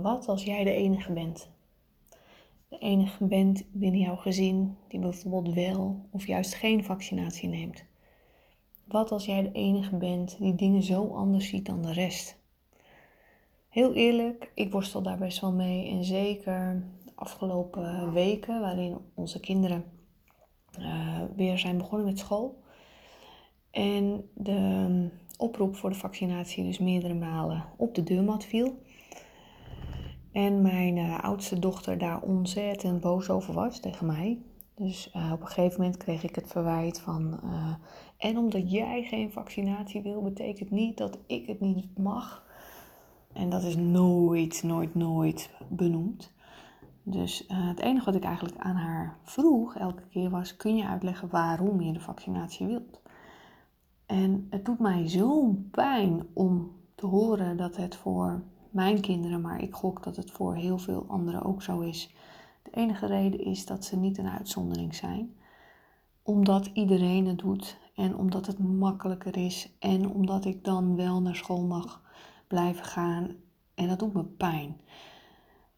Wat als jij de enige bent? De enige bent binnen jouw gezin die bijvoorbeeld wel of juist geen vaccinatie neemt. Wat als jij de enige bent die dingen zo anders ziet dan de rest? Heel eerlijk, ik worstel daar best wel mee. En zeker de afgelopen weken, waarin onze kinderen uh, weer zijn begonnen met school. En de oproep voor de vaccinatie dus meerdere malen op de deurmat viel. En mijn uh, oudste dochter daar ontzettend boos over was tegen mij. Dus uh, op een gegeven moment kreeg ik het verwijt van. Uh, en omdat jij geen vaccinatie wil, betekent niet dat ik het niet mag. En dat is nooit, nooit, nooit benoemd. Dus het enige wat ik eigenlijk aan haar vroeg elke keer was: kun je uitleggen waarom je de vaccinatie wilt? En het doet mij zo'n pijn om te horen dat het voor mijn kinderen, maar ik gok dat het voor heel veel anderen ook zo is. De enige reden is dat ze niet een uitzondering zijn. Omdat iedereen het doet en omdat het makkelijker is en omdat ik dan wel naar school mag blijven gaan. En dat doet me pijn.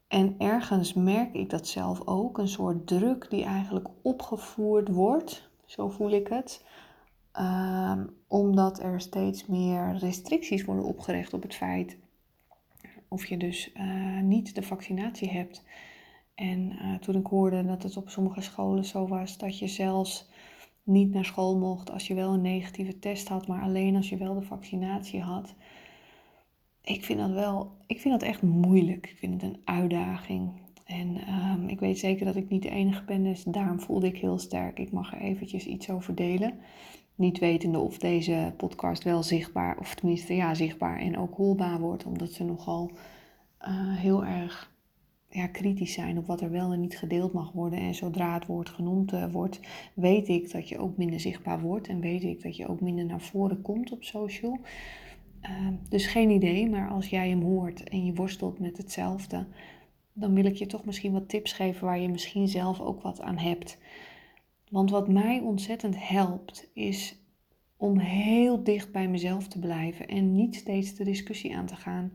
En ergens merk ik dat zelf ook, een soort druk die eigenlijk opgevoerd wordt, zo voel ik het, um, omdat er steeds meer restricties worden opgelegd op het feit of je dus uh, niet de vaccinatie hebt. En uh, toen ik hoorde dat het op sommige scholen zo was dat je zelfs niet naar school mocht als je wel een negatieve test had, maar alleen als je wel de vaccinatie had. Ik vind dat wel, ik vind dat echt moeilijk. Ik vind het een uitdaging. En um, ik weet zeker dat ik niet de enige ben, dus daarom voelde ik heel sterk. Ik mag er eventjes iets over delen. Niet wetende of deze podcast wel zichtbaar, of tenminste ja, zichtbaar en ook hoorbaar wordt, omdat ze nogal uh, heel erg ja, kritisch zijn op wat er wel en niet gedeeld mag worden. En zodra het woord genoemd uh, wordt, weet ik dat je ook minder zichtbaar wordt en weet ik dat je ook minder naar voren komt op social. Uh, dus geen idee, maar als jij hem hoort en je worstelt met hetzelfde, dan wil ik je toch misschien wat tips geven waar je misschien zelf ook wat aan hebt. Want wat mij ontzettend helpt, is om heel dicht bij mezelf te blijven en niet steeds de discussie aan te gaan.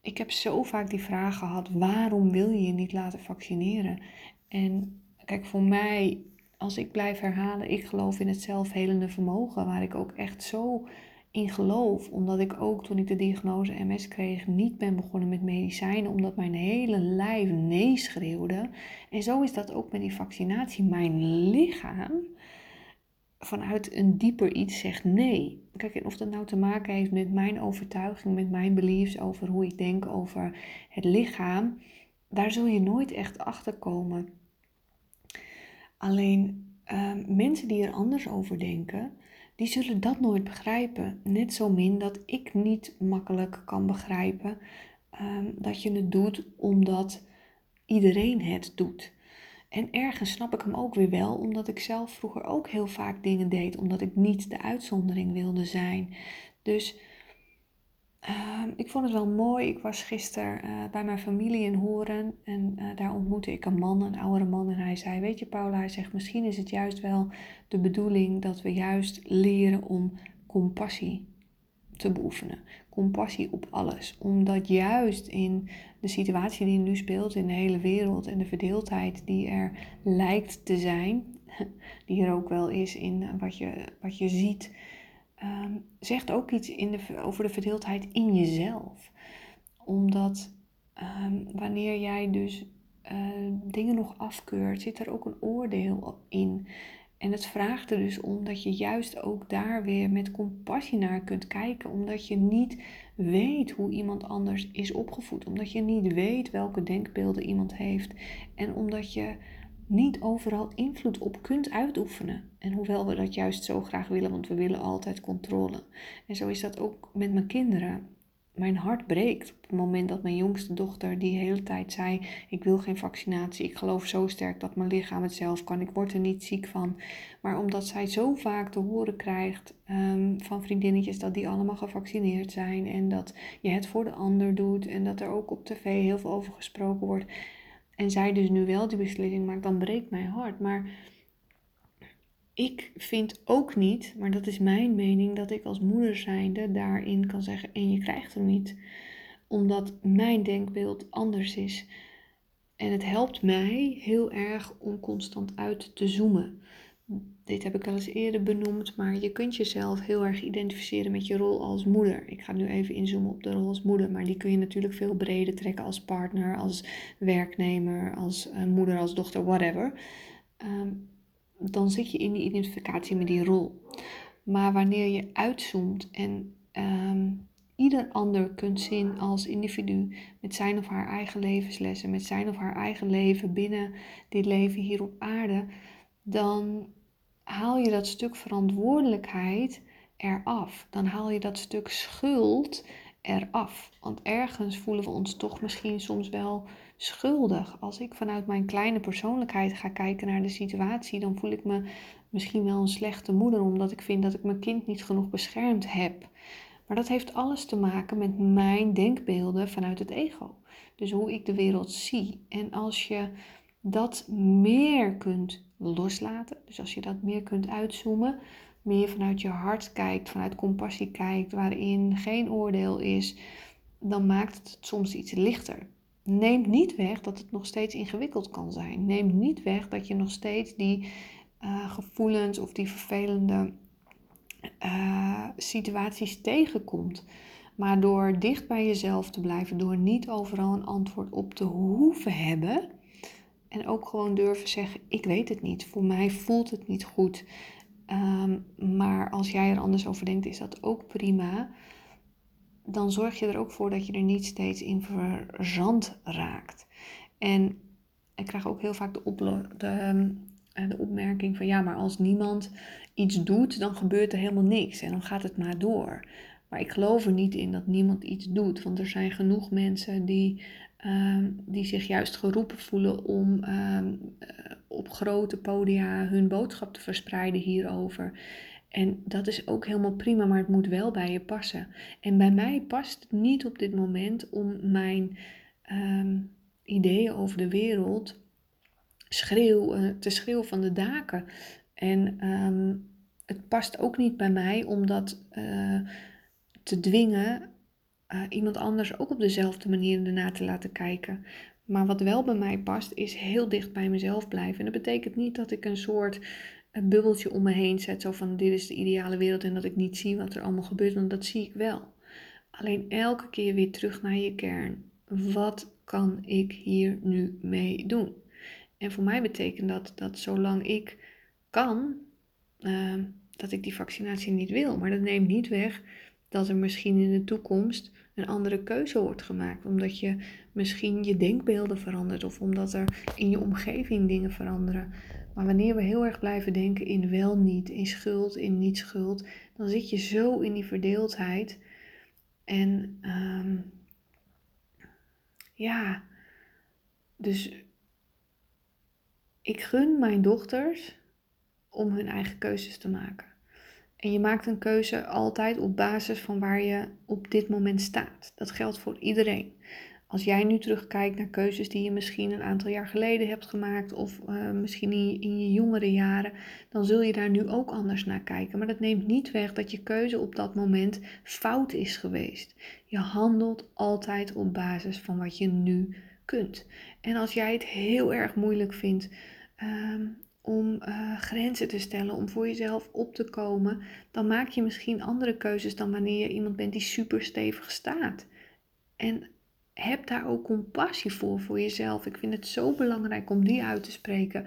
Ik heb zo vaak die vraag gehad: waarom wil je je niet laten vaccineren? En kijk, voor mij, als ik blijf herhalen, ik geloof in het zelfhelende vermogen, waar ik ook echt zo in geloof. Omdat ik ook toen ik de diagnose MS kreeg niet ben begonnen met medicijnen. Omdat mijn hele lijf nee schreeuwde. En zo is dat ook met die vaccinatie. Mijn lichaam vanuit een dieper iets zegt nee. Kijk, of dat nou te maken heeft met mijn overtuiging, met mijn beliefs over hoe ik denk over het lichaam. Daar zul je nooit echt achter komen. Alleen uh, mensen die er anders over denken, die zullen dat nooit begrijpen. Net zo min dat ik niet makkelijk kan begrijpen um, dat je het doet omdat iedereen het doet. En ergens snap ik hem ook weer wel, omdat ik zelf vroeger ook heel vaak dingen deed, omdat ik niet de uitzondering wilde zijn. Dus Ehm, ik vond het wel mooi. Ik was gisteren uh, bij mijn familie in Horen en uh, daar ontmoette ik een man, een oudere man. En hij zei: Weet je, Paula, hij zegt: Misschien is het juist wel de bedoeling dat we juist leren om compassie te beoefenen. Compassie op alles. Omdat juist in de situatie die nu speelt in de hele wereld en de verdeeldheid die er lijkt te zijn, die er ook wel is in wat je, wat je ziet um, zegt ook iets in de, over de verdeeldheid in jezelf. Omdat um, wanneer jij dus uh, dingen nog afkeurt, zit er ook een oordeel in. En het vraagt er dus om dat je juist ook daar weer met compassie naar kunt kijken, omdat je niet weet hoe iemand anders is opgevoed, omdat je niet weet welke denkbeelden iemand heeft en omdat je niet overal invloed op kunt uitoefenen. En hoewel we dat juist zo graag willen, want we willen altijd controle. En zo is dat ook met mijn kinderen. Mijn hart breekt op het moment dat mijn jongste dochter die hele tijd zei: Ik wil geen vaccinatie. Ik geloof zo sterk dat mijn lichaam het zelf kan. Ik word er niet ziek van. Maar omdat zij zo vaak te horen krijgt um, van vriendinnetjes dat die allemaal gevaccineerd zijn. En dat je het voor de ander doet. En dat er ook op tv heel veel over gesproken wordt en zij dus nu wel die beslissing maakt, dan breekt mijn hart. Maar ik vind ook niet, maar dat is mijn mening, dat ik als moeder zijnde daarin kan zeggen: en je krijgt hem niet. omdat mijn denkbeeld anders is. En het helpt mij heel erg om constant uit te zoomen. Dit heb ik al eens eerder benoemd, maar je kunt jezelf heel erg identificeren met je rol als moeder. Ik ga nu even inzoomen op de rol als moeder, maar die kun je natuurlijk veel breder trekken als partner, als werknemer, als uh, moeder, als dochter, whatever. Ehm, dan zit je in die identificatie met die rol. Maar wanneer je uitzoomt en ehm, ieder ander kunt zien als individu met zijn of haar eigen levenslessen, met zijn of haar eigen leven binnen dit leven hier op aarde, dan haal je dat stuk verantwoordelijkheid eraf. Dan haal je dat stuk schuld eraf. Want ergens voelen we ons toch misschien soms wel schuldig. Als ik vanuit mijn kleine persoonlijkheid ga kijken naar de situatie, dan voel ik me misschien wel een slechte moeder, omdat ik vind dat ik mijn kind niet genoeg beschermd heb. Maar dat heeft alles te maken met mijn denkbeelden vanuit het ego. Dus hoe ik de wereld zie. En als je dat meer kunt loslaten, dus als je dat meer kunt uitzoomen, meer vanuit je hart kijkt, vanuit compassie kijkt, waarin geen oordeel is, dan maakt het soms iets lichter. Neemt niet weg dat het nog steeds ingewikkeld kan zijn. Neemt niet weg dat je nog steeds die uh, gevoelens of die vervelende uh, situaties tegenkomt. Maar door dicht bij jezelf te blijven, door niet overal een antwoord op te hoeven hebben. En ook gewoon durven zeggen: Ik weet het niet. Voor mij voelt het niet goed. Um, maar als jij er anders over denkt, is dat ook prima. Dan zorg je er ook voor dat je er niet steeds in verzand raakt. En ik krijg ook heel vaak de, de, ehm, de opmerking van ja, maar als niemand iets doet, dan gebeurt er helemaal niks en dan gaat het maar door. Maar ik geloof er niet in dat niemand iets doet, want er zijn genoeg mensen die, ehm, die zich juist geroepen voelen om ehm, eh, op grote podia hun boodschap te verspreiden hierover. En dat is ook helemaal prima, maar het moet wel bij je passen. En bij mij past het niet op dit moment om mijn ehm, ideeën over de wereld schreeuw, uh, te schreeuwen van de daken. En het past ook niet bij mij om dat uh, te dwingen uh, iemand anders ook op dezelfde manier ernaar te laten kijken. Maar wat wel bij mij past, is heel dicht bij mezelf blijven. En dat betekent niet dat ik een soort een bubbeltje om me heen zet, zo van dit is de ideale wereld en dat ik niet zie wat er allemaal gebeurt, want dat zie ik wel. Alleen elke keer weer terug naar je kern. Wat kan ik hier nu mee doen? En voor mij betekent dat dat zolang ik kan, ehm, dat ik die vaccinatie niet wil. Maar dat neemt niet weg dat er misschien in de toekomst een andere keuze wordt gemaakt. Omdat je misschien je denkbeelden verandert of omdat er in je omgeving dingen veranderen. Maar wanneer we heel erg blijven denken in wel niet, in schuld, in niet schuld, dan zit je zo in die verdeeldheid. En ehm, ja, dus ik gun mijn dochters om hun eigen keuzes te maken. En je maakt een keuze altijd op basis van waar je op dit moment staat. Dat geldt voor iedereen. Als jij nu terugkijkt naar keuzes die je misschien een aantal jaar geleden hebt gemaakt, of uh, misschien in, in je jongere jaren, dan zul je daar nu ook anders naar kijken. Maar dat neemt niet weg dat je keuze op dat moment fout is geweest. Je handelt altijd op basis van wat je nu kunt. En als jij het heel erg moeilijk vindt Ehm, om uh, grenzen te stellen, om voor jezelf op te komen, dan maak je misschien andere keuzes dan wanneer je iemand bent die super stevig staat. En heb daar ook compassie voor voor jezelf. Ik vind het zo belangrijk om die uit te spreken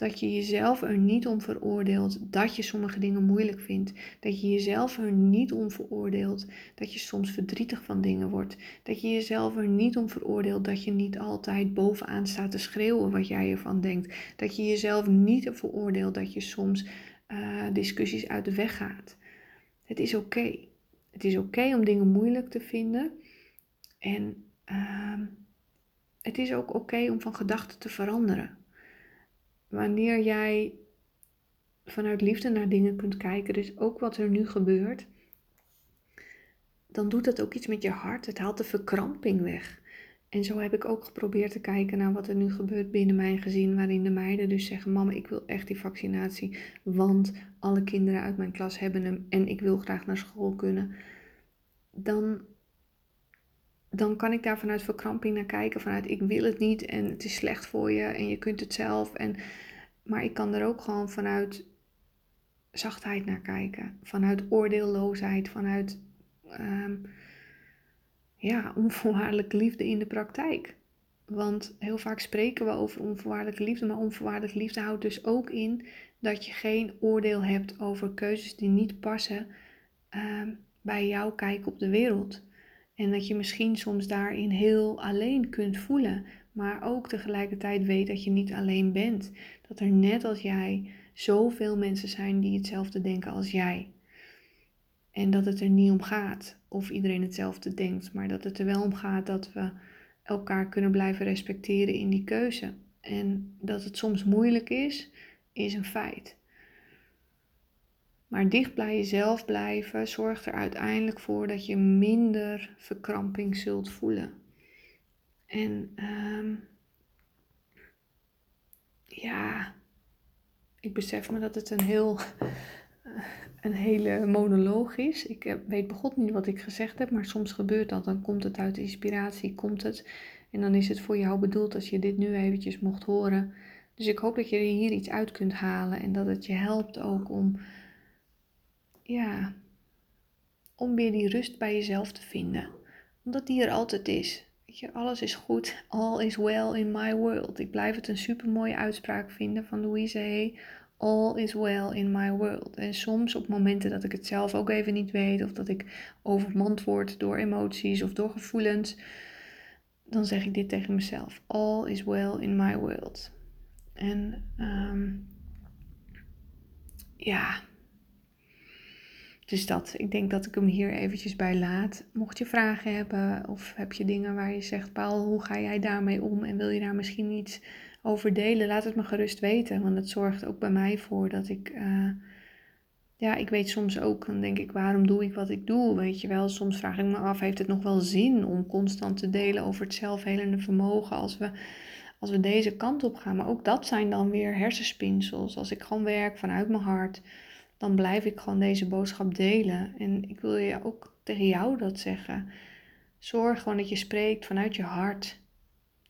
dat je jezelf er niet om veroordeelt dat je sommige dingen moeilijk vindt. Dat je jezelf er niet om veroordeelt dat je soms verdrietig van dingen wordt. Dat je jezelf er niet om veroordeelt dat je niet altijd bovenaan staat te schreeuwen wat jij ervan denkt. Dat je jezelf niet veroordeelt dat je soms uh, discussies uit de weg gaat. Het is oké. Het is oké om dingen moeilijk te vinden. En uh, het is ook oké om van gedachten te veranderen wanneer jij vanuit liefde naar dingen kunt kijken, dus ook wat er nu gebeurt, dan doet dat ook iets met je hart. Het haalt de verkramping weg. En zo heb ik ook geprobeerd te kijken naar wat er nu gebeurt binnen mijn gezin, waarin de meiden dus zeggen: Mama, ik wil echt die vaccinatie, want alle kinderen uit mijn klas hebben hem en ik wil graag naar school kunnen. Dan dan kan ik daar vanuit verkramping naar kijken. Vanuit ik wil het niet en het is slecht voor je en je kunt het zelf. En, maar ik kan er ook gewoon vanuit zachtheid naar kijken. Vanuit oordeelloosheid, vanuit um, ja, onvoorwaardelijke liefde in de praktijk. Want heel vaak spreken we over onvoorwaardelijke liefde, maar onvoorwaardelijke liefde houdt dus ook in dat je geen oordeel hebt over keuzes die niet passen um, bij jouw kijk op de wereld. En dat je misschien soms daarin heel alleen kunt voelen, maar ook tegelijkertijd weet dat je niet alleen bent. Dat er net als jij zoveel mensen zijn die hetzelfde denken als jij. En dat het er niet om gaat of iedereen hetzelfde denkt, maar dat het er wel om gaat dat we elkaar kunnen blijven respecteren in die keuze. En dat het soms moeilijk is, is een feit. Maar dicht bij jezelf blijven zorgt er uiteindelijk voor dat je minder verkramping zult voelen. En um, ja, ik besef me dat het een heel een hele monoloog is. Ik weet begot niet wat ik gezegd heb, maar soms gebeurt dat. Dan komt het uit inspiratie, komt het. En dan is het voor jou bedoeld als je dit nu eventjes mocht horen. Dus ik hoop dat je hier iets uit kunt halen en dat het je helpt ook om, ja, om weer die rust bij jezelf te vinden. Omdat die er altijd is. Weet je, alles is goed, all is well in my world. Ik blijf het een super mooie uitspraak vinden van Louise Hay all is well in my world. En soms op momenten dat ik het zelf ook even niet weet, of dat ik overmand word door emoties of door gevoelens, dan zeg ik dit tegen mezelf: All is well in my world. En um, ja, dus dat. Ik denk dat ik hem hier eventjes bij laat. Mocht je vragen hebben of heb je dingen waar je zegt, Paul, hoe ga jij daarmee om en wil je daar misschien iets over delen, laat het me gerust weten. Want het zorgt ook bij mij voor dat ik. Uh, ja, ik weet soms ook, dan denk ik, waarom doe ik wat ik doe? Weet je wel, soms vraag ik me af, heeft het nog wel zin om constant te delen over het zelfhelende vermogen als we, als we deze kant op gaan? Maar ook dat zijn dan weer hersenspinsels. Als ik gewoon werk vanuit mijn hart, dan blijf ik gewoon deze boodschap delen. En ik wil je ook tegen jou dat zeggen. Zorg gewoon dat je spreekt vanuit je hart.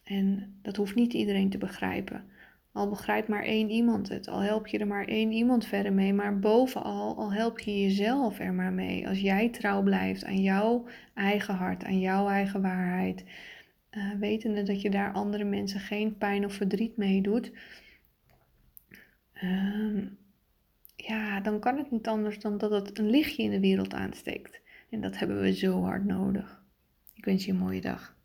En dat hoeft niet iedereen te begrijpen. Al begrijpt maar één iemand het, al help je er maar één iemand verder mee, maar bovenal, al help je jezelf er maar mee. Als jij trouw blijft aan jouw eigen hart, aan jouw eigen waarheid, uh, wetende dat je daar andere mensen geen pijn of verdriet mee doet, uh, ja, dan kan het niet anders dan dat het een lichtje in de wereld aansteekt. En dat hebben we zo hard nodig. Ik wens je een mooie dag.